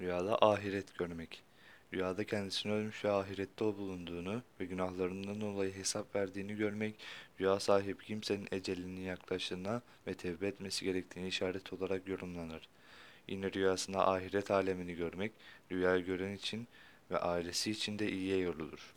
Rüyada ahiret görmek. Rüyada kendisini ölmüş ve ahirette o bulunduğunu ve günahlarından dolayı hesap verdiğini görmek, rüya sahibi kimsenin ecelinin yaklaştığına ve tevbe etmesi gerektiğini işaret olarak yorumlanır. Yine rüyasında ahiret alemini görmek, rüyayı gören için ve ailesi için de iyiye yorulur.